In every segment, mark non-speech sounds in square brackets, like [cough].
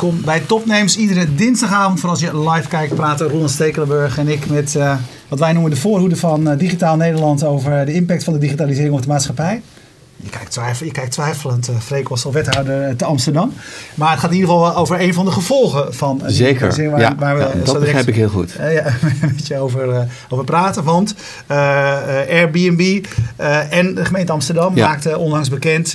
welkom bij Topnames. Iedere dinsdagavond, voor als je live kijkt, praten Roland Stekelenburg en ik met uh, wat wij noemen de voorhoede van uh, Digitaal Nederland over de impact van de digitalisering op de maatschappij. Je kijkt, twijfel, je kijkt twijfelend. Uh, Freek was al wethouder te Amsterdam. Maar het gaat in ieder geval over een van de gevolgen van... Zeker, waar, ja, waar we ja, dat begrijp ik heel goed. Uh, ja, [laughs] een beetje over, over praten. Want Airbnb en de gemeente Amsterdam ja. maakten onlangs bekend...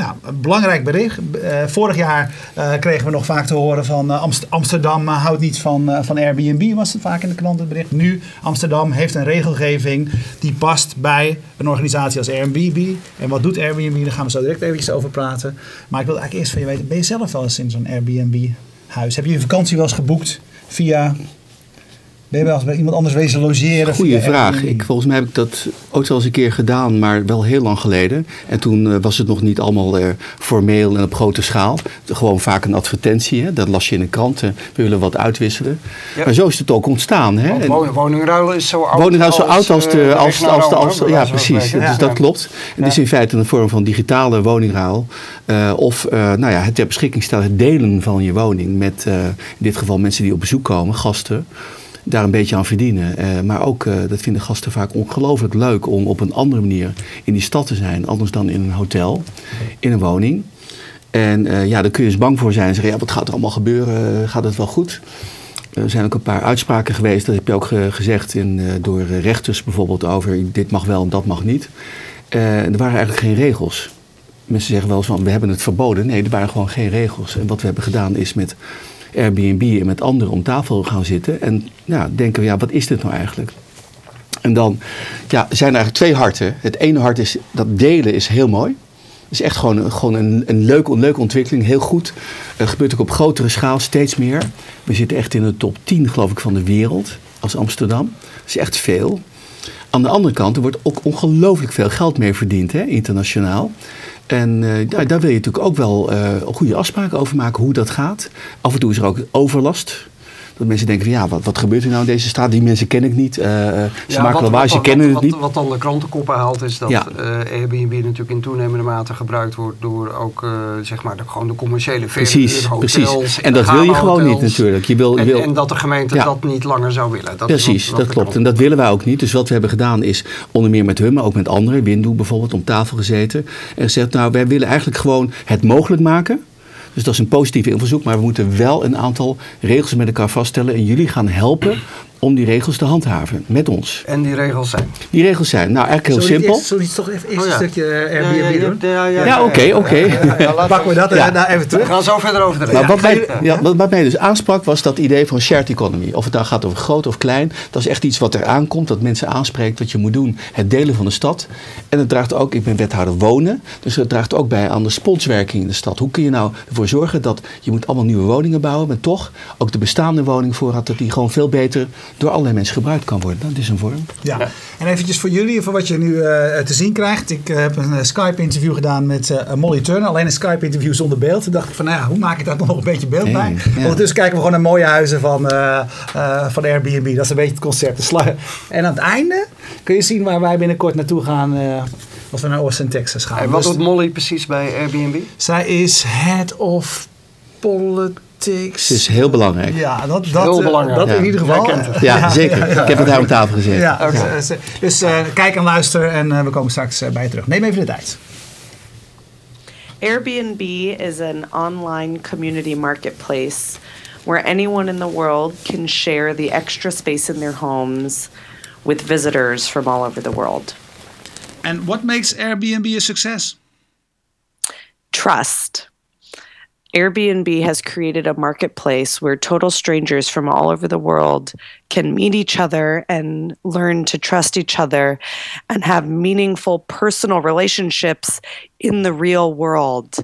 nou, een belangrijk bericht. vorig jaar kregen we nog vaak te horen van Amst Amsterdam houdt niet van, van Airbnb. Was het vaak in de krant het bericht. Nu, Amsterdam heeft een regelgeving die past bij een organisatie als Airbnb... En wat doet Airbnb? Daar gaan we zo direct eventjes over praten. Maar ik wil eigenlijk eerst van je weten, ben je zelf wel eens in zo'n Airbnb-huis? Heb je je vakantie wel eens geboekt via ben je wel eens bij iemand anders wezen logeren? Goeie vraag. Ik, volgens mij heb ik dat ook wel eens een keer gedaan, maar wel heel lang geleden. En toen uh, was het nog niet allemaal uh, formeel en op grote schaal. Gewoon vaak een advertentie. Hè? Dat las je in een krant. We willen wat uitwisselen. Ja. Maar zo is het ook ontstaan. Hè? Want woningruil is zo oud, woningruil zo oud als de... Als, als, de, als, ja, precies. Ja. Dus dat klopt. Het is in feite een vorm van digitale woningruil. of nou ja, het ter beschikking stellen, het delen van je woning. Met in dit geval mensen die op bezoek komen, gasten daar een beetje aan verdienen. Uh, maar ook, uh, dat vinden gasten vaak ongelooflijk leuk om op een andere manier in die stad te zijn. Anders dan in een hotel, in een woning. En uh, ja, daar kun je eens bang voor zijn. En zeggen, ja, wat gaat er allemaal gebeuren? Gaat het wel goed? Er zijn ook een paar uitspraken geweest, dat heb je ook gezegd in, door rechters bijvoorbeeld over dit mag wel en dat mag niet. er waren eigenlijk geen regels. Mensen zeggen wel eens van we hebben het verboden. Nee, er waren gewoon geen regels. En wat we hebben gedaan is met Airbnb en met anderen om tafel gaan zitten. En ja, denken we, ja, wat is dit nou eigenlijk? En dan ja, zijn er eigenlijk twee harten. Het ene hart is dat delen is heel mooi. Het is echt gewoon, gewoon een, een, leuke, leuke ontwikkeling, heel goed. Het gebeurt ook op grotere schaal, steeds meer. We zitten echt in de top 10, geloof ik, van de wereld als Amsterdam. Dat is echt veel. Aan de andere kant, er wordt ook ongelooflijk veel geld mee verdiend, hè, internationaal. En daar, daar, wil je natuurlijk ook wel uh, goede afspraken over maken hoe dat gaat. Af en toe is er ook overlast. Dat mensen denken van ja, wat, wat gebeurt er nou in deze staat? Die mensen ken ik niet. Uh, ze maken lawaai, ze kennen wat, het niet. Wat dan de krantenkoppen haalt is dat ja. Airbnb natuurlijk in toenemende mate gebruikt wordt door ook zeg maar de, gewoon de commerciële precies, precies. En dat wil je gewoon niet natuurlijk. Je wil, en, wil, en dat de gemeente ja. dat niet langer zou willen. Dat precies, wat, wat dat klopt. En dat willen wij ook niet. Dus wat we hebben gedaan is onder meer met hun, maar ook met anderen, Window bijvoorbeeld, om tafel gezeten. En gezegd, nou wij willen eigenlijk gewoon het mogelijk maken dus dat is een positieve invalshoek. Maar we moeten wel een aantal regels met elkaar vaststellen. En jullie gaan helpen om die regels te handhaven met ons. En die regels zijn? Die regels zijn, nou eigenlijk heel simpel. Zullen we toch even eerst oh, ja. een stukje Airbnb ja, ja, doen? Ja, ja, ja oké, oké. Pakken we dat ja. even terug. We gaan zo verder over de regels. Nou, wat, mij, ja, wat, wat mij dus aansprak was dat idee van shared economy. Of het nou gaat over groot of klein. Dat is echt iets wat er aankomt, dat mensen aanspreekt, wat je moet doen. Het delen van de stad. En het draagt ook, ik ben wethouder wonen, dus het draagt ook bij aan de sponswerking in de stad. Hoe kun je nou ervoor zorgen dat je moet allemaal nieuwe woningen bouwen, maar toch ook de bestaande woningvoorraad, dat die gewoon veel beter door allerlei mensen gebruikt kan worden. Dat is een vorm. Ja, en eventjes voor jullie, voor wat je nu uh, te zien krijgt. Ik uh, heb een uh, Skype-interview gedaan met Molly Turner. Alleen een Skype-interview zonder beeld. Toen dacht ik van, nou ja, hoe maak ik daar nog een beetje beeld hey, bij? Ja. Ondertussen kijken we gewoon naar mooie huizen van, van Airbnb. Dat is een beetje het concept. En aan het einde kun je zien waar wij binnenkort naartoe gaan als we naar Austin, Texas gaan. En wat dus, doet Molly precies bij Airbnb? Zij is head of politics het is heel belangrijk. Ja, dat, dat, heel belangrijk. dat in ieder geval. Ja, ja, zeker. Ik heb het daar op tafel gezet. Ja, Dus uh, kijk en luister en uh, we komen straks uh, bij je terug. Neem even de tijd. Airbnb is an online community marketplace where anyone in the world can share the extra space in their homes with visitors from all over the world. And what makes Airbnb a success? Trust. Airbnb has created a marketplace where total strangers from all over the world can meet each other and learn to trust each other and have meaningful personal relationships in the real world.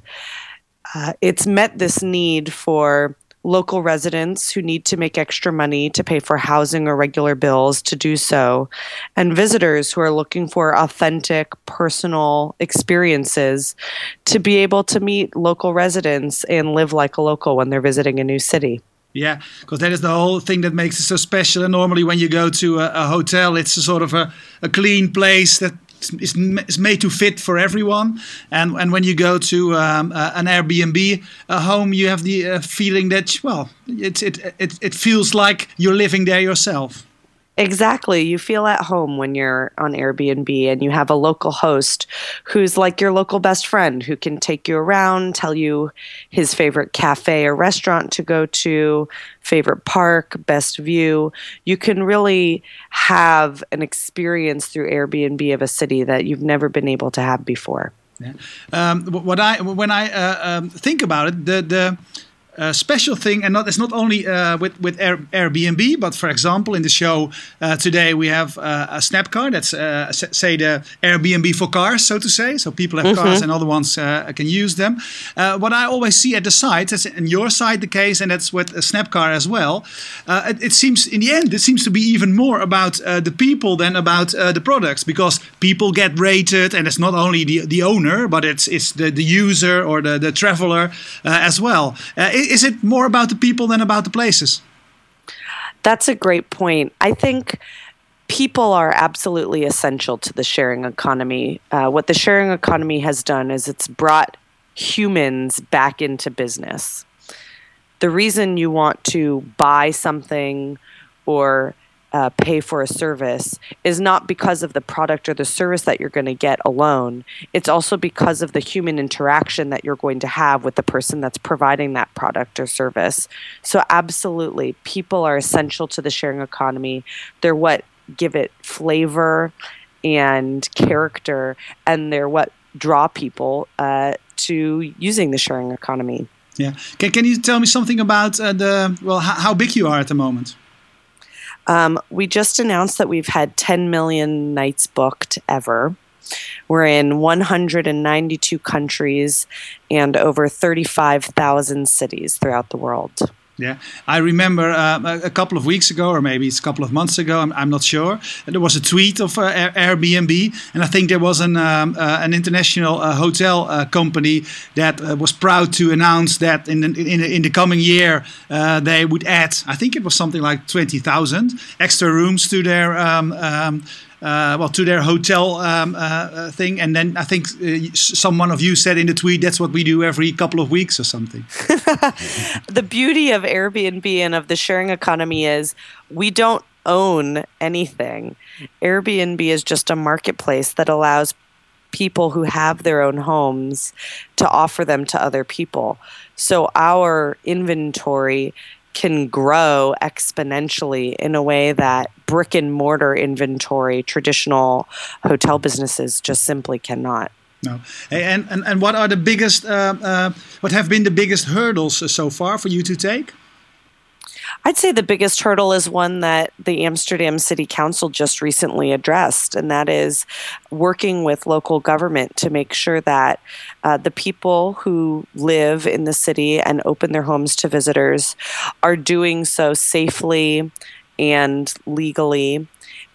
Uh, it's met this need for local residents who need to make extra money to pay for housing or regular bills to do so, and visitors who are looking for authentic, personal experiences to be able to meet local residents and live like a local when they're visiting a new city. Yeah, because that is the whole thing that makes it so special. And normally, when you go to a, a hotel, it's a sort of a, a clean place that it's, it's made to fit for everyone. And and when you go to um, uh, an Airbnb a home, you have the uh, feeling that well, it, it it it feels like you're living there yourself. Exactly. You feel at home when you're on Airbnb and you have a local host who's like your local best friend who can take you around, tell you his favorite cafe or restaurant to go to, favorite park, best view. You can really have an experience through Airbnb of a city that you've never been able to have before. Yeah. Um, what I when I uh, um, think about it, the the uh, special thing, and not it's not only uh, with with Air, Airbnb, but for example, in the show uh, today we have uh, a Snapcar. That's uh, say the Airbnb for cars, so to say. So people have mm -hmm. cars, and other ones uh, can use them. what I always see at the site, that's in your site the case, and that's with a Snapcar as well. It, it, seems in the end, it seems to be even more about the people than about the products, because people get rated, and it's not only the the owner, but it's it's the the user or the the traveler as well is it more about the people than about the places? That's a great point. I think people are absolutely essential to the sharing economy. Uh, what the sharing economy has done is it's brought humans back into business. The reason you want to buy something or uh, pay for a service is not because of the product or the service that you're going to get alone. It's also because of the human interaction that you're going to have with the person that's providing that product or service. So, absolutely, people are essential to the sharing economy. They're what give it flavor and character, and they're what draw people uh, to using the sharing economy. Yeah. Can, can you tell me something about uh, the, well, how big you are at the moment? Um, we just announced that we've had 10 million nights booked ever. We're in 192 countries and over 35,000 cities throughout the world. Yeah, I remember uh, a couple of weeks ago, or maybe it's a couple of months ago. I'm, I'm not sure. There was a tweet of uh, Airbnb, and I think there was an um, uh, an international uh, hotel uh, company that uh, was proud to announce that in the, in, in the coming year they would add, I think it was something like twenty thousand extra rooms to their um, um, uh, well, to their hotel um, uh, uh, thing. And then I think uh, someone of you said in the tweet, that's what we do every couple of weeks or something. [laughs] the beauty of Airbnb and of the sharing economy is we don't own anything. Airbnb is just a marketplace that allows people who have their own homes to offer them to other people. So our inventory can grow exponentially in a way that brick and mortar inventory, traditional hotel businesses just simply cannot. No. And, and, and what are the biggest, uh, uh, what have been the biggest hurdles so far for you to take? I'd say the biggest hurdle is one that the Amsterdam City Council just recently addressed, and that is working with local government to make sure that uh, the people who live in the city and open their homes to visitors are doing so safely and legally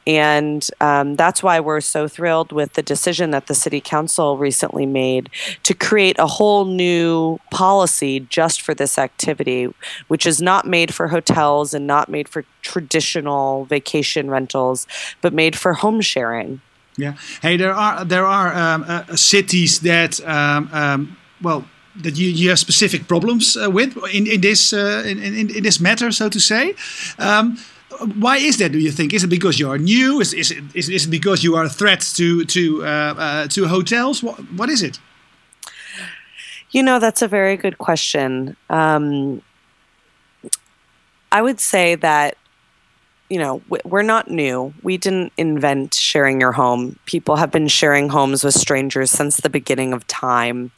and um, that's why we're so thrilled with the decision that the City Council recently made to create a whole new policy just for this activity, which is not made for hotels and not made for traditional vacation rentals, but made for home sharing. Yeah. Hey, there are there are um, uh, cities that um, um well that you, you have specific problems uh, with in in this uh, in, in, in this matter, so to say. Um, why is that? Do you think? Is it because you are new? Is is it, is, is it because you are a threat to to uh, uh, to hotels? What what is it? You know, that's a very good question. Um, I would say that you know we're not new. We didn't invent sharing your home. People have been sharing homes with strangers since the beginning of time.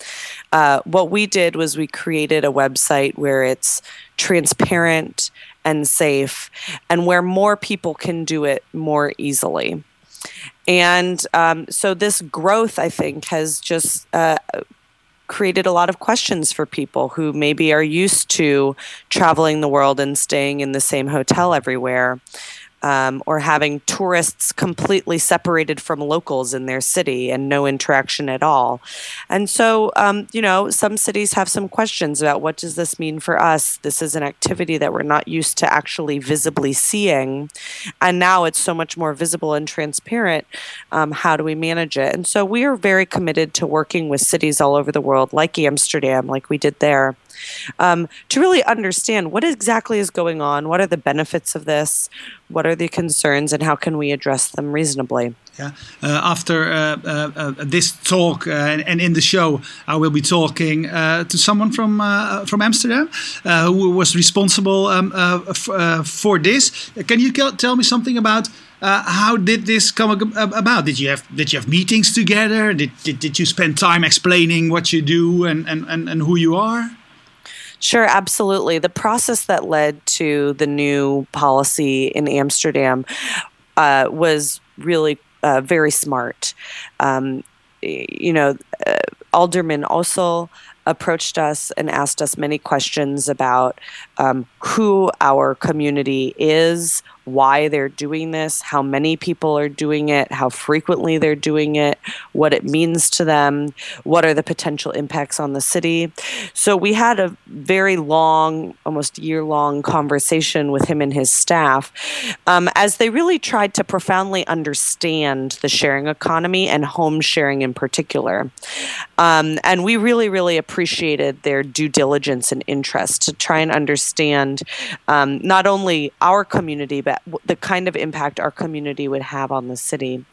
Uh, what we did was we created a website where it's transparent and safe, and where more people can do it more easily. And um, so this growth, I think, has just uh, created a lot of questions for people who maybe are used to traveling the world and staying in the same hotel everywhere. Um, or having tourists completely separated from locals in their city and no interaction at all. And so, um, you know, some cities have some questions about what does this mean for us? This is an activity that we're not used to actually visibly seeing. And now it's so much more visible and transparent. Um, how do we manage it? And so we are very committed to working with cities all over the world, like Amsterdam, like we did there, um, to really understand what exactly is going on, what are the benefits of this, what are the concerns, and how can we address them reasonably. Yeah. Uh, after uh, uh, uh this talk uh, and, and, in the show, I will be talking uh, to someone from from Amsterdam who was responsible um, for this. Can you tell me something about how did this come about? Did you have did you have meetings together? Did, did, did you spend time explaining what you do and, and, and, and who you are? Sure, absolutely. The process that led to the new policy in Amsterdam uh, was really uh, very smart. Um, you know, uh, Alderman also approached us and asked us many questions about um, who our community is, why they're doing this, how many people are doing it, how frequently they're doing it, what it means to them, what are the potential impacts on the city. So we had a very long, almost year long conversation with him and his staff um, as they really tried to profoundly understand the sharing economy and home sharing in particular. Um, and we really, really appreciated their due diligence and interest to try and understand um, not only our community, but the kind of impact our community would have on the city.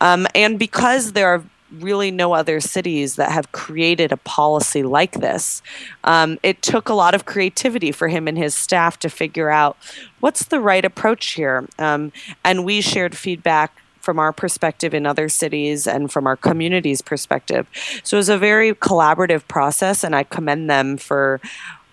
Um, and because there are really no other cities that have created a policy like this. Um, it took a lot of creativity for him and his staff to figure out what's the right approach here. Um, and we shared feedback from our perspective in other cities and from our community's perspective. So it was a very collaborative process, and I commend them for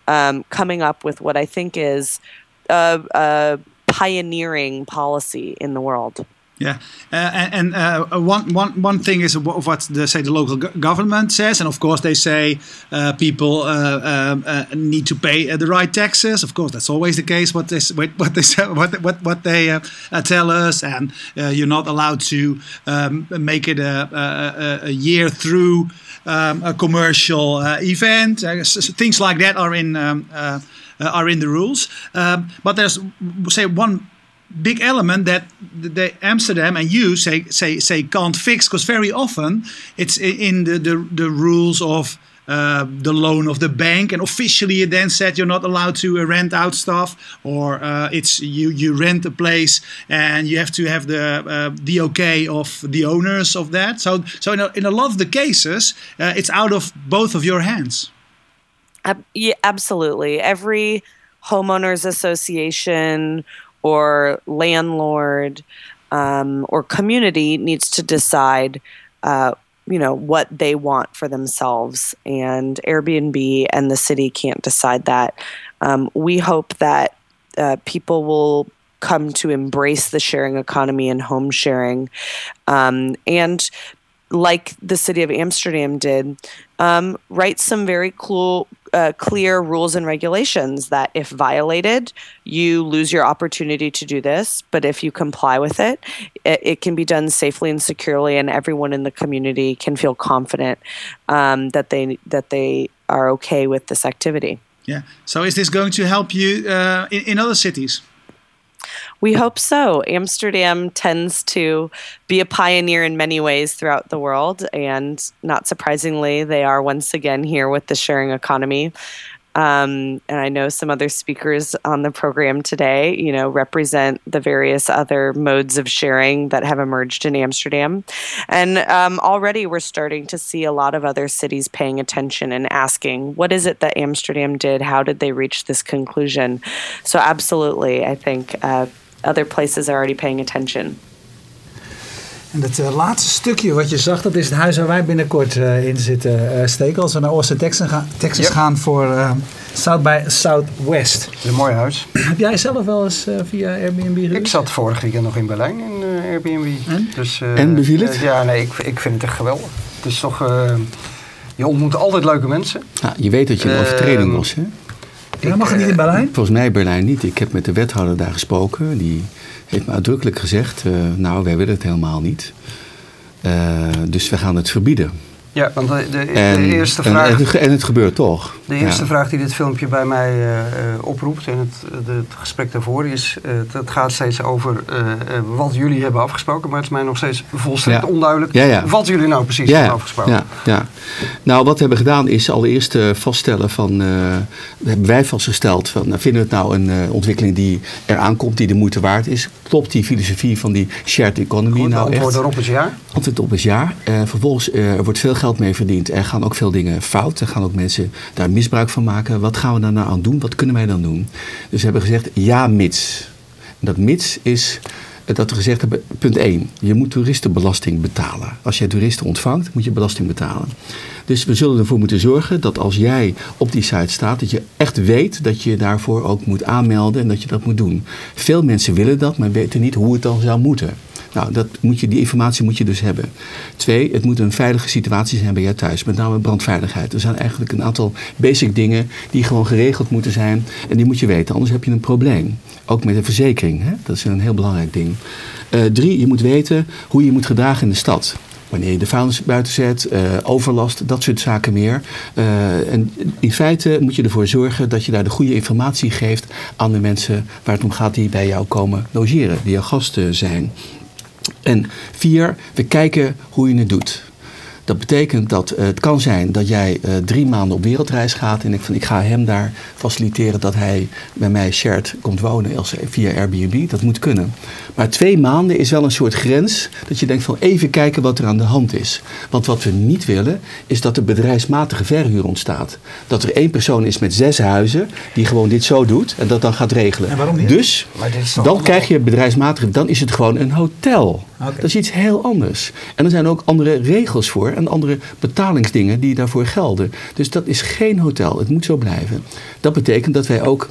um, coming up with what I think is a, a pioneering policy in the world. Yeah, uh, and uh, one, one, one thing is what the say the local government says, and of course they say uh, people uh, uh, need to pay uh, the right taxes. Of course, that's always the case. What they what they [laughs] say, what what what they tell us, and you're not allowed to um, make it a, a, a year through um, a commercial event. things like that are in. Um, uh, are in the rules. Um, but there's say one big element that the Amsterdam and you say say say can't fix because very often it's in the the, the rules of uh, the loan of the bank, and officially it then said you're not allowed to uh, rent out stuff, or uh, it's you you rent a place and you have to have the uh, the okay of the owners of that. So so in a, in a lot of the cases, uh, it's out of both of your hands. Yeah, absolutely. Every homeowners association or landlord um, or community needs to decide, uh, you know, what they want for themselves. And Airbnb and the city can't decide that. Um, we hope that uh, people will come to embrace the sharing economy and home sharing. Um, and like the city of Amsterdam did, um, write some very cool, uh, clear rules and regulations that if violated, you lose your opportunity to do this. But if you comply with it, it, it can be done safely and securely, and everyone in the community can feel confident um, that they that they are okay with this activity. Yeah. So, is this going to help you uh, in, in other cities? We hope so. Amsterdam tends to be a pioneer in many ways throughout the world, and not surprisingly, they are once again here with the sharing economy. Um, and I know some other speakers on the program today, you know, represent the various other modes of sharing that have emerged in Amsterdam. And um, already we're starting to see a lot of other cities paying attention and asking, what is it that Amsterdam did? How did they reach this conclusion? So, absolutely, I think uh, other places are already paying attention. En het uh, laatste stukje wat je zag, dat is het huis waar wij binnenkort uh, in zitten uh, steken. Als we naar Austin, Texas, gaan, Texas yep. gaan voor South by Southwest. Het is een mooi huis. Heb jij zelf wel eens via Airbnb gehuurd? Ik zat vorig weekend nog in Berlijn in Airbnb. En? Dus, en beviel het? ja, nee, ik, ik vind het echt geweldig. Het is toch... je ontmoet altijd leuke mensen. Ja, je weet dat je een overtreding was, hè? Ja, mag het niet in Berlijn? Volgens mij Berlijn niet. Ik heb met de wethouder daar gesproken. Die heeft me uitdrukkelijk gezegd, nou wij willen het helemaal niet. dus we gaan het verbieden. Ja, want de, de, de eerste vraag... En het, en het, gebeurt toch. De eerste vraag die dit filmpje bij mij uh, oproept en het, het, gesprek daarvoor is... Uh, het gaat steeds over wat jullie hebben afgesproken... maar het is mij nog steeds volstrekt onduidelijk ja, wat jullie nou precies hebben afgesproken. Ja, ja. Nou, wat we hebben gedaan is allereerst vaststellen van... hebben wij vastgesteld van, nou, vinden we het nou een ontwikkeling die eraan komt... die de moeite waard is? Klopt die filosofie van die shared economy Goed, nou echt? Antwoord erop is ja. Antwoord op is ja. vervolgens wordt veel geld mee verdiend. Er gaan ook veel dingen fout. Er gaan ook mensen daar misbruik van maken. Wat gaan we daar nou aan doen? Wat kunnen wij dan doen? Dus we hebben gezegd ja, mits. En dat mits is dat we gezegd hebben, punt 1, je moet toeristenbelasting betalen. Als jij toeristen ontvangt, moet je belasting betalen. Dus we zullen ervoor moeten zorgen dat als jij op die site staat, dat je echt weet dat je daarvoor ook moet aanmelden en dat je dat moet doen. Veel mensen willen dat, maar weten niet hoe het dan zou moeten. Nou, dat moet je, die informatie moet je dus hebben. Twee, het moet een veilige situatie zijn bij jou thuis. Met name brandveiligheid. Er zijn eigenlijk een aantal basic dingen die gewoon geregeld moeten zijn. En die moet je weten, anders heb je een probleem. Ook met de verzekering. Hè? Dat is een heel belangrijk ding. Uh, drie, je moet weten hoe je moet gedragen in de stad wanneer je de vuilnis buiten zet, uh, overlast, dat soort zaken meer. Uh, en in feite moet je ervoor zorgen dat je daar de goede informatie geeft aan de mensen waar het om gaat die bij jou komen logeren, die jouw gasten zijn. En vier, we kijken hoe je het doet. Dat betekent dat uh, het kan zijn dat jij uh, drie maanden op wereldreis gaat. En ik, van, ik ga hem daar faciliteren dat hij bij mij shared komt wonen als, via Airbnb. Dat moet kunnen. Maar twee maanden is wel een soort grens. Dat je denkt van even kijken wat er aan de hand is. Want wat we niet willen is dat er bedrijfsmatige verhuur ontstaat. Dat er één persoon is met zes huizen die gewoon dit zo doet. En dat dan gaat regelen. En waarom niet? Dus dan krijg je bedrijfsmatige. Dan is het gewoon een hotel. Dat is iets heel anders. En er zijn ook andere regels voor en andere betalingsdingen die daarvoor gelden. Dus dat is geen hotel. Het moet zo blijven. Dat betekent dat wij ook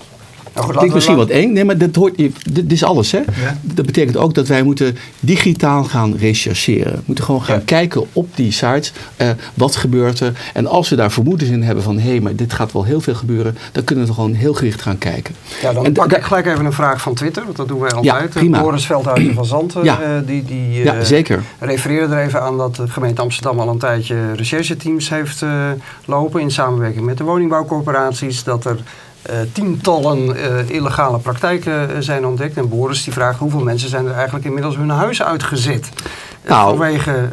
nou, Klinkt misschien wat eng, nee, maar dat hoort, dit, is alles. Hè? Dat betekent ook dat wij moeten digitaal gaan rechercheren. We moeten gewoon gaan kijken op die sites, uh, wat gebeurt er. En als we daar vermoedens in hebben van, hé, hey, maar dit gaat wel heel veel gebeuren, dan kunnen we gewoon heel gericht gaan kijken. Ja, dan pak ik gelijk even een vraag van Twitter, want dat doen wij altijd. Ja, prima. Boris Veldhuizen van Zanten, ja. Uh, die, die uh, zeker. refereerde er even aan dat de gemeente Amsterdam al een tijdje rechercheteams heeft lopen in samenwerking met de woningbouwcorporaties. Dat er tientallen uh, illegale praktijken uh, zijn ontdekt. En Boris die vraagt hoeveel mensen zijn er eigenlijk inmiddels hun huis uitgezet. Nou, vanwege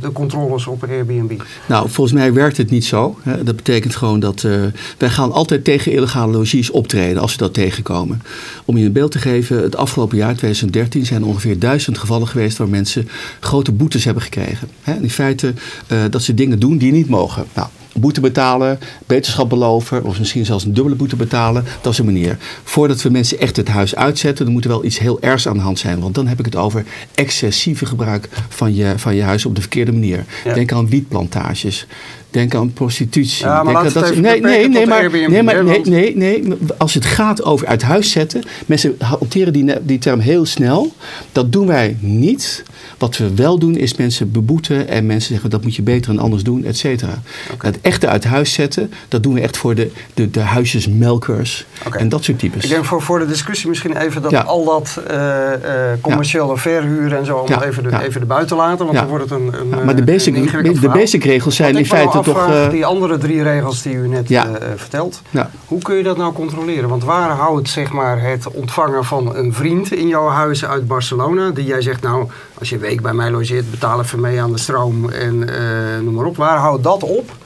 de controles op Airbnb. Nou, volgens mij werkt het niet zo. Hè. Dat betekent gewoon dat wij gaan altijd tegen illegale logies optreden als we dat tegenkomen. Om je een beeld te geven, het afgelopen jaar 2013 zijn er ongeveer duizend gevallen geweest waar mensen grote boetes hebben gekregen. Hè. In feite dat ze dingen doen die niet mogen. Nou, boete betalen, beterschap beloven of misschien zelfs een dubbele boete betalen. Dat is een manier. Voordat we mensen echt het huis uitzetten, dan moet er wel iets heel ergs aan de hand zijn. Want dan heb ik het over excessieve gebruik van je, van je huis op de verkeerde manier. Denk aan wietplantages. Denk aan prostitutie. Ja, maar Denk dat, nee, nee, nee, maar, nee, maar nee, nee, nee, als het gaat over uit huis zetten, mensen hanteren die, die term heel snel. Dat doen wij niet. Wat we wel doen is mensen beboeten en mensen zeggen dat moet je beter en anders doen, et cetera. Het echte uit huis zetten, dat doen we echt voor de, de, de huisjesmelkers en dat soort types. Ik denk voor, voor de discussie misschien even dat al dat uh, uh, commerciële verhuren en zo allemaal even, de, even erbuiten laten, want dan wordt het een, een Maar de basic, de basic regels zijn in feite toch... Uh, die andere drie regels die u net vertelt, hoe kun je dat nou controleren? Want waar houdt zeg maar, het ontvangen van een vriend in jouw huis uit Barcelona, die jij zegt nou als je een week bij mij logeert, betaal even mee aan de stroom en uh, noem maar op. Waar houdt dat op?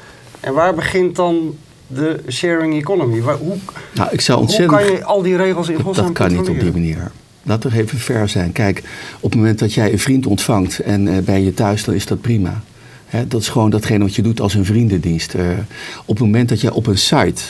En waar begint dan de sharing economy? Waar, hoe, nou, ik zou ontzettend, hoe kan je al die regels in godsnaam Dat kan niet op die manier. Laat er even ver zijn. Kijk, op het moment dat jij een vriend ontvangt en bij je thuis, dan is dat prima. Dat is gewoon datgene wat je doet als een vriendendienst. Uh, op het moment dat jij op een site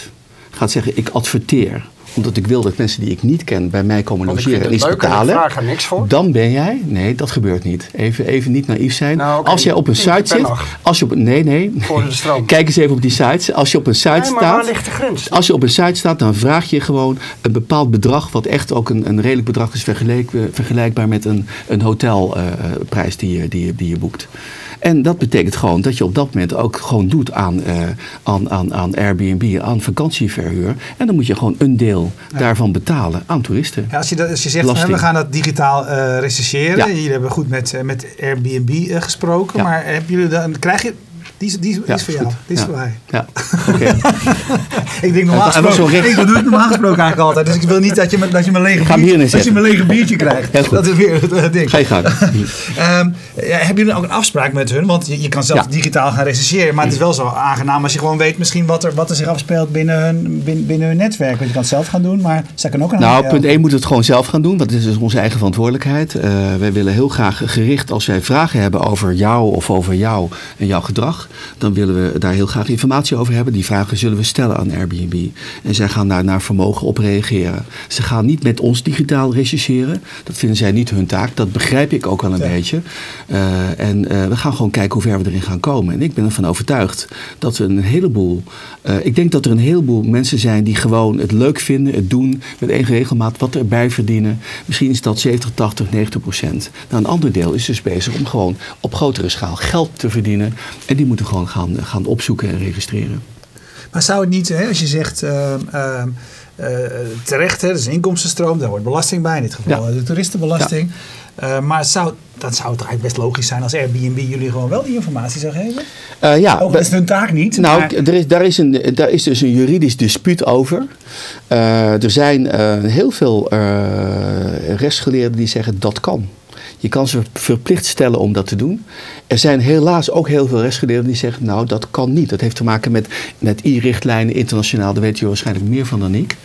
gaat zeggen: ik adverteer omdat ik wil dat mensen die ik niet ken bij mij komen logeren en iets betalen. niks voor. Dan ben jij, nee, dat gebeurt niet. Even, even niet naïef zijn. Nou, als jij op een site zit, als je op, nee, nee. Voor de stroom. [laughs] Kijk eens even op die sites. Als je op een site nee, staat. Waar ligt de grens? Als je op een site staat, dan vraag je gewoon een bepaald bedrag, wat echt ook een, een redelijk bedrag is vergelijk, vergelijkbaar met een, een hotelprijs uh, die, je, die, die je boekt. En dat betekent gewoon dat je op dat moment ook gewoon doet aan, uh, aan, aan, aan Airbnb, aan vakantieverhuur. En dan moet je gewoon een deel daarvan betalen aan toeristen. Ja, als, je dat, als je zegt, we gaan dat digitaal uh, rechercheren. Jullie hebben goed met, met Airbnb gesproken. Maar hebben jullie dan, krijg je die, die, die is voor jou. Die is voor mij. Ja, oké. [laughs] ik denk normaal gesproken, ik doe het normaal gesproken eigenlijk altijd. Dus ik wil niet dat je, dat je mijn lege biertje, dat je mijn lege biertje krijgt. Dat is weer het ding. Ga je gang. um, [laughs] ja, hebben jullie ook een afspraak met hun? Want je, je kan zelf digitaal gaan recenseren. Maar het is wel zo aangenaam als je gewoon weet misschien wat er, wat er zich afspeelt binnen hun, binnen, binnen hun netwerk. Want je kan het zelf gaan doen, maar zij kunnen ook een Nou, punt 1 moet het gewoon zelf gaan doen. Want het is dus onze eigen verantwoordelijkheid. Uh, wij willen heel graag gericht als wij vragen hebben over jou of over jou en jouw gedrag dan willen we daar heel graag informatie over hebben. Die vragen zullen we stellen aan Airbnb. En zij gaan daar naar vermogen op reageren. Ze gaan niet met ons digitaal rechercheren. Dat vinden zij niet hun taak. Dat begrijp ik ook wel een beetje. Uh, en uh, we gaan gewoon kijken hoe ver we erin gaan komen. En ik ben ervan overtuigd dat we een heleboel. Uh, ik denk dat er een heleboel mensen zijn die gewoon het leuk vinden, het doen met enige regelmaat, wat erbij verdienen. Misschien is dat 70, 80, 90 procent. Nou, een ander deel is dus bezig om gewoon op grotere schaal geld te verdienen. En die moeten gewoon gaan, gaan opzoeken en registreren. Maar zou het niet, hè, als je zegt uh, uh, terecht, hè, dat is een inkomstenstroom, daar wordt belasting bij, in dit geval de toeristenbelasting. Ja. Uh, maar zou, dan zou het eigenlijk best logisch zijn als Airbnb jullie gewoon wel die informatie zou geven? Uh, ja, Ook dat is hun taak niet. Nou, er is, daar, is een, daar is dus een juridisch dispuut over. Uh, er zijn heel veel rechtsgeleerden die zeggen dat kan. Je kan ze verplicht stellen om dat te doen. Er zijn helaas ook heel veel rechtsgeleerden die zeggen, nou dat kan niet. Dat heeft te maken met, met I-richtlijnen internationaal, daar weet je waarschijnlijk meer van dan ik.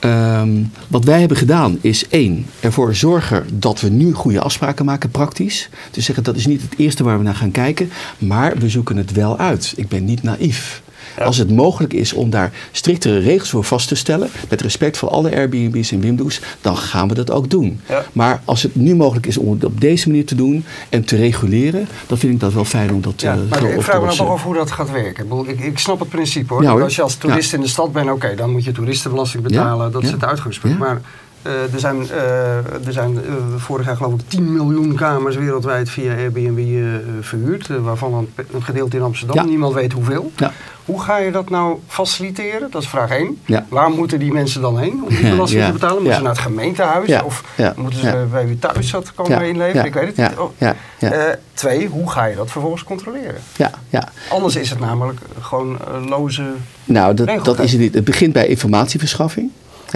Um, wat wij hebben gedaan is één, ervoor zorgen dat we nu goede afspraken maken, praktisch. Dus zeggen dat is niet het eerste waar we naar gaan kijken, maar we zoeken het wel uit. Ik ben niet naïef. Als het mogelijk is om daar striktere regels voor vast te stellen, met respect voor alle Airbnb's en Wimdo's, dan gaan we dat ook doen. Maar als het nu mogelijk is om het op deze manier te doen en te reguleren, dan vind ik dat wel fijn om dat ja, uh, maar Ik vraag me dan toch af hoe dat gaat werken. Ik, ik snap het principe hoor. als je als toerist in de stad bent, oké, dan moet je toeristenbelasting betalen. Dat is het uitgangspunt. Maar er zijn, uh, er zijn uh, vorig jaar geloof ik 10 miljoen kamers wereldwijd via Airbnb verhuurd. waarvan een, gedeelte in Amsterdam. Niemand weet hoeveel. Ja. Hoe ga je dat nou faciliteren? Dat is vraag 1. Waar moeten die mensen dan heen om die [laughs] belasting te betalen? Moeten ze naar het gemeentehuis? Of moeten ze bij u thuis dat komen inleveren? Ik weet het niet. Oh. twee, hoe ga je dat vervolgens controleren? Ja. Ja. Anders is het namelijk gewoon loze Nou, dat, dat is het niet. Het begint bij informatieverschaffing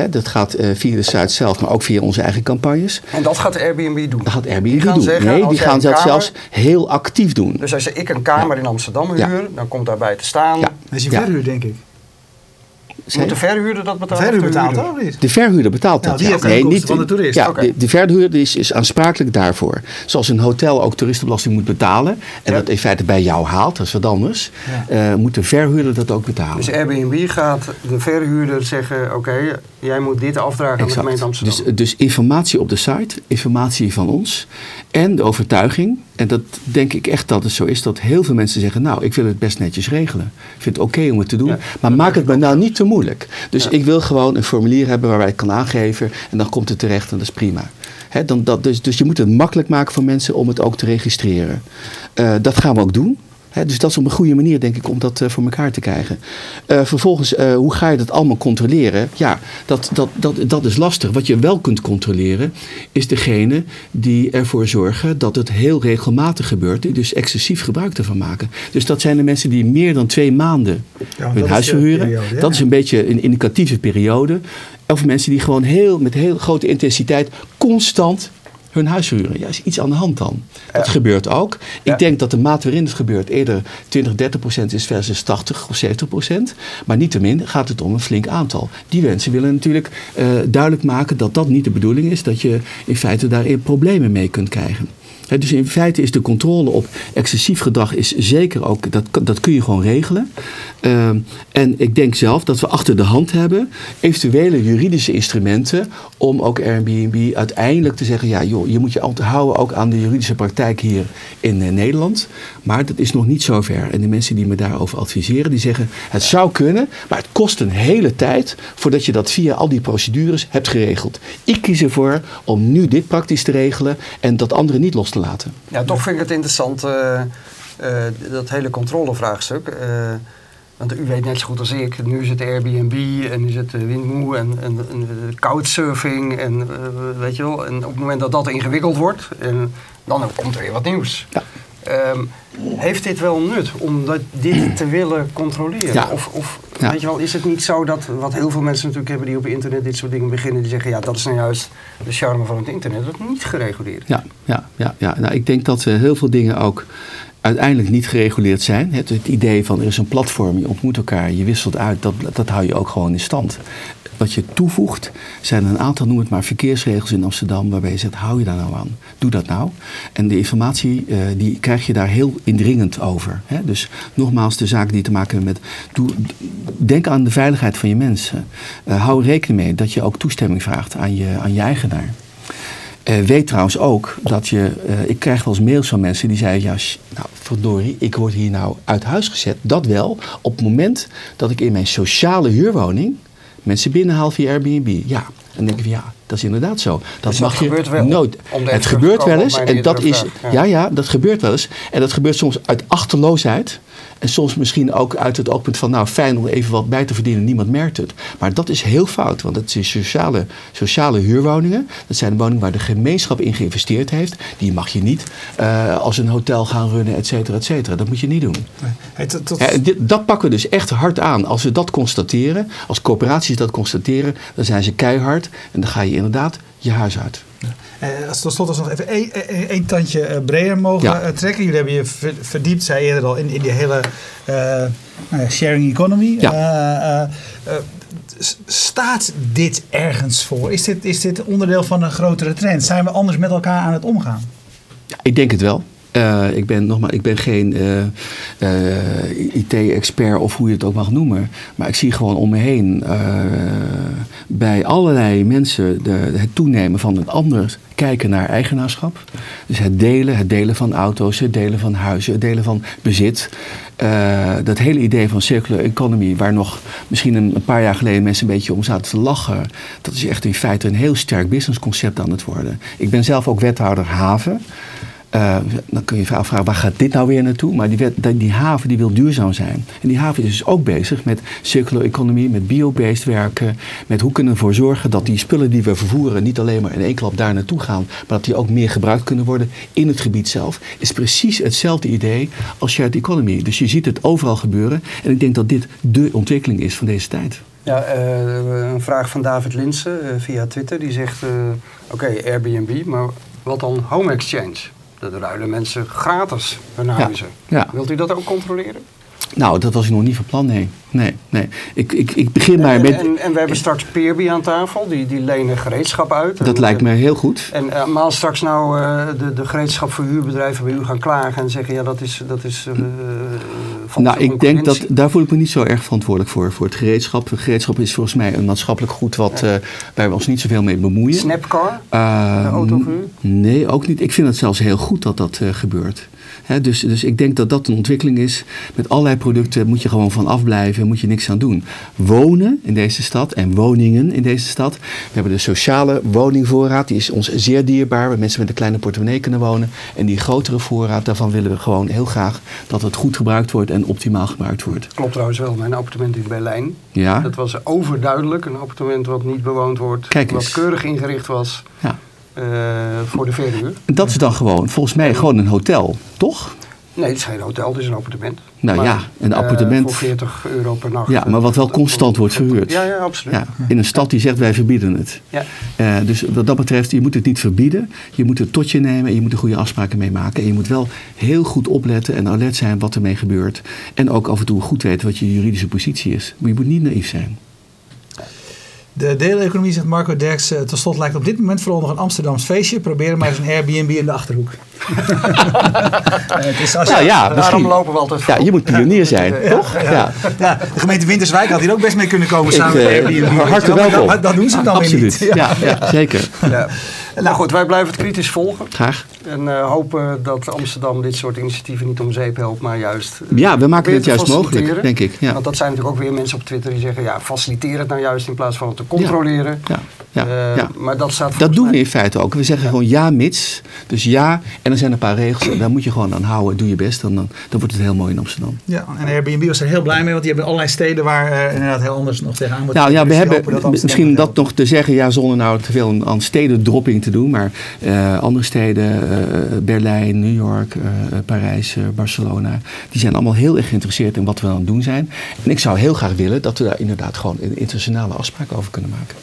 dat gaat uh, via de site zelf, maar ook via onze eigen campagnes. En dat gaat Airbnb doen? Dat gaat Airbnb doen. nee, die gaan dat zelfs heel actief doen. Dus als ik een kamer in Amsterdam huur, dan komt daarbij te staan... Ja. Dat is je verhuur, denk ik. Moet de verhuurder dat betalen? De verhuurder betaalt dat niet? De verhuurder betaalt dat. die heeft nee, niet van de toerist. Ja, de, de, verhuurder is, is aansprakelijk daarvoor. Zoals een hotel ook toeristenbelasting moet betalen. En dat in feite bij jou haalt, dat is wat anders. Uh, moet de verhuurder dat ook betalen. Dus Airbnb gaat de verhuurder zeggen: Oké, jij moet dit afdragen aan de gemeente Amsterdam. Dus, dus informatie op de site, informatie van ons. En de overtuiging en dat denk ik echt dat het zo is dat heel veel mensen zeggen: Nou, ik wil het best netjes regelen. Ik vind het oké om het te doen. maar maak het me nou niet te moeilijk. Dus ik wil gewoon een formulier hebben waar wij het kan aangeven. En dan komt het terecht en dat is prima. dan, dat, dus, dus je moet het makkelijk maken voor mensen om het ook te registreren. Uh, dat gaan we ook doen dus dat is op een goede manier, denk ik, om dat uh, voor elkaar te krijgen. Uh, vervolgens, uh, hoe ga je dat allemaal controleren? Ja, dat, dat, dat, dat is lastig. Wat je wel kunt controleren, is degene die ervoor zorgen dat het heel regelmatig gebeurt. Die dus excessief gebruik ervan maken. Dus dat zijn de mensen die meer dan twee maanden hun huis verhuren. Dat is een beetje een indicatieve periode. Of mensen die gewoon heel, met heel grote intensiteit constant hun huis verhuren. Ja, is iets aan de hand dan. Dat gebeurt ook. Ik denk dat de mate waarin het gebeurt eerder 20, 30 procent is versus 80 of 70 procent. Maar niettemin gaat het om een flink aantal. Die mensen willen natuurlijk uh, duidelijk maken dat dat niet de bedoeling is. Dat je in feite daarin problemen mee kunt krijgen dus in feite is de controle op excessief gedrag is zeker ook, dat, dat kun je gewoon regelen. Ehm, en ik denk zelf dat we achter de hand hebben eventuele juridische instrumenten om ook Airbnb uiteindelijk te zeggen, ja joh, je moet je houden ook aan de juridische praktijk hier in uh, Nederland. Maar dat is nog niet zover. En de mensen die me daarover adviseren, die zeggen, het zou kunnen, maar het kost een hele tijd voordat je dat via al die procedures hebt geregeld. Ik kies ervoor om nu dit praktisch te regelen en dat andere niet los te laten. Ja, toch vind ik het interessant. Uh, dat hele controlevraagstuk. Want u weet net zo goed als ik, nu het Airbnb en nu het Windmoe en, en, en couchsurfing. En, weet je wel, en op het moment dat dat ingewikkeld wordt, en dan komt er weer wat nieuws. Ja. Ehm, heeft dit wel nut om dat, dit te willen controleren? Ja. Of, of weet je wel, is het niet zo dat, wat heel veel mensen natuurlijk hebben die op internet dit soort dingen beginnen, die zeggen, ja, dat is nou juist de charme van het internet, dat het niet gereguleerd is. Ja, ja, ja, ja. Nou, ik denk dat uh, heel veel dingen ook uiteindelijk niet gereguleerd zijn. Het, het, idee van er is een platform, je ontmoet elkaar, je wisselt uit, dat, dat hou je ook gewoon in stand. Wat je toevoegt zijn een aantal, noem het maar, verkeersregels in Amsterdam waarbij je zegt, hou je daar nou aan? Doe dat nou. En de informatie uh, die krijg je daar heel indringend over. Hè? Dus nogmaals, de zaken die te maken hebben met, doe, denk aan de veiligheid van je mensen. Uh, hou rekening mee dat je ook toestemming vraagt aan je, aan je eigenaar. Uh, weet trouwens ook dat je, ik krijg wel eens mails van mensen die zeiden, ja, nou verdorie, ik word hier nou uit huis gezet. Dat wel, op het moment dat ik in mijn sociale huurwoning mensen binnenhaal via Airbnb. Ja, dan denk ik van ja, dat is inderdaad zo. Dat dus mag je wel. nooit. Het gebeurt wel eens en dat is, ja. ja, dat gebeurt wel eens. En dat gebeurt soms uit achterloosheid. En soms misschien ook uit het oogpunt van, nou fijn om even wat bij te verdienen, niemand merkt het. Maar dat is heel fout, want het zijn sociale, sociale huurwoningen. Dat zijn de woningen waar de gemeenschap in geïnvesteerd heeft. Die mag je niet uh, als een hotel gaan runnen, et cetera, et cetera. Dat moet je niet doen. Hey, tot... dat pakken we dus echt hard aan. Als we dat constateren, als corporaties dat constateren, dan zijn ze keihard. En dan ga je inderdaad je huis uit. Uh, als tot slot nog even één tandje uh, breder mogen ja. trekken. Jullie hebben je verdiept, zei je eerder al, in, in die hele uh, sharing economy. Ja. staat dit ergens voor? Is dit, is dit onderdeel van een grotere trend? Zijn we anders met elkaar aan het omgaan? Ja, ik denk het wel. Uh, ik, ben, nogmaals, ik ben geen uh, uh, IT-expert of hoe je het ook mag noemen. Maar ik zie gewoon om me heen bij allerlei mensen de, het toenemen van een ander kijken naar eigenaarschap. Dus het delen, het delen van auto's, het delen van huizen, het delen van bezit. dat hele idee van circular economy, waar nog misschien een, een, paar jaar geleden mensen een beetje om zaten te lachen. Dat is echt in feite een heel sterk businessconcept aan het worden. Ik ben zelf ook wethouder haven. Uh, dan kun je je afvragen, waar gaat dit nou weer naartoe? Maar die, die, haven die wil duurzaam zijn. En die haven is dus ook bezig met circular economie, met biobased werken. Met hoe kunnen we ervoor zorgen dat die spullen die we vervoeren niet alleen maar in één klap daar naartoe gaan. Maar dat die ook meer gebruikt kunnen worden in het gebied zelf. Is precies hetzelfde idee als shared economy. Dus je ziet het overal gebeuren. En ik denk dat dit de ontwikkeling is van deze tijd. Ja, uh, een vraag van David Linsen uh, via Twitter. Die zegt, oké, Airbnb, maar wat dan home exchange? Dat ruilen mensen gratis hun huizen. Wilt u dat ook controleren? Nou, dat was ik nog niet van plan, nee. Nee, nee. Ik, ik, ik begin maar met... En, en, we hebben straks Peerby aan tafel, die, die lenen gereedschap uit. Dat lijkt me heel goed. En uh, maar als straks nou uh, de, de gereedschap voor huurbedrijven bij u gaan klagen en zeggen, ja, dat is, dat is uh, van Nou, ik denk dat, daar voel ik me niet zo erg verantwoordelijk voor, voor het gereedschap. Het gereedschap is volgens mij een maatschappelijk goed wat, ja. waar we ons niet zoveel mee bemoeien. Snapcar, de auto voor u? Nee, ook niet. Ik vind het zelfs heel goed dat dat gebeurt dus, dus ik denk dat dat een ontwikkeling is. Met allerlei producten moet je gewoon van afblijven, moet je niks aan doen. Wonen in deze stad en woningen in deze stad. We hebben de sociale woningvoorraad, die is ons zeer dierbaar, waar mensen met een kleine portemonnee kunnen wonen. En die grotere voorraad, daarvan willen we gewoon heel graag dat het goed gebruikt wordt en optimaal gebruikt wordt. Klopt trouwens wel, mijn appartement in Berlijn. Ja. Dat was overduidelijk een appartement wat niet bewoond wordt, Kijk wat keurig ingericht was. Ja. Eh, voor de verhuur. Dat is dan gewoon, volgens mij, gewoon een hotel, toch? Nee, het is geen hotel, het is een appartement. Nou ja, een eh, appartement. voor 40 euro per nacht. Ja, maar wat wel constant wordt verhuurd. Ja, ja absoluut. Ja, in een stad die zegt wij verbieden het. Ja. Uh, dus wat dat betreft, je moet het niet verbieden. Je moet het tot je nemen en je moet er goede afspraken mee maken. En je moet wel heel goed opletten en alert zijn wat ermee gebeurt. En ook af en toe goed weten wat je juridische positie is. Maar je moet niet naïef zijn. De deeleconomie, zegt Marco Derks, uh, tot slot lijkt op dit moment vooral nog een Amsterdams feestje. Probeer maar eens een Airbnb in de Achterhoek. [laughs] het is als nou, ja, daarom lopen we altijd voor. Ja, je moet pionier zijn, toch? Ja. Ja. de gemeente Winterswijk had hier ook best mee kunnen komen samen met uh, Airbnb. Hartelijk welkom. Dat, dat, doen ze dan Absoluut. weer niet. Ja, ja, zeker. Ja. Nou goed, wij blijven het kritisch volgen. Graag. En uh, hopen dat Amsterdam dit soort initiatieven niet om zeep helpt, maar juist... ja, we maken het juist mogelijk, denk ik. Ja. Want dat zijn natuurlijk ook weer mensen op Twitter die zeggen... ja, faciliteer het nou juist in plaats van het te controleren. Ja. ja. Maar dat staat Dat doen we in feite ook. We zeggen gewoon ja, mits. Dus ja, en er zijn een paar regels. Daar moet je gewoon aan houden. Doe je best. Dan, dan, wordt het heel mooi in Amsterdam. Ja, en Airbnb was er heel blij mee. Want die hebben allerlei steden waar uh, inderdaad heel anders nog tegenaan moet. Nou ja, we dus hebben dat misschien dat nog te zeggen. Ja, zonder nou te veel aan stedendropping te doen. Maar andere steden, Berlijn, New York, Parijs, Barcelona. Die zijn allemaal heel erg geïnteresseerd in wat we aan het doen zijn. En ik zou heel graag willen dat we daar inderdaad gewoon een internationale afspraak over kunnen maken.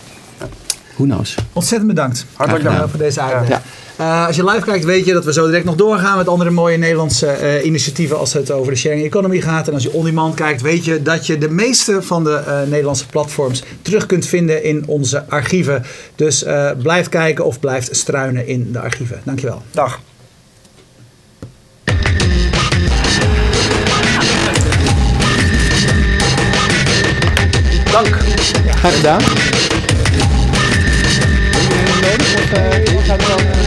Who knows? Ontzettend bedankt. Hartelijk dank voor deze uitleg. Ja. Uh, als je live kijkt, weet je dat we zo direct nog doorgaan met andere mooie Nederlandse uh, initiatieven als het over de sharing economy gaat. En als je on-demand kijkt, weet je dat je de meeste van de uh, Nederlandse platforms terug kunt vinden in onze archieven. Dus blijf kijken of blijf struinen in de archieven. Dankjewel. Dag. Dank. Graag gedaan. Heb je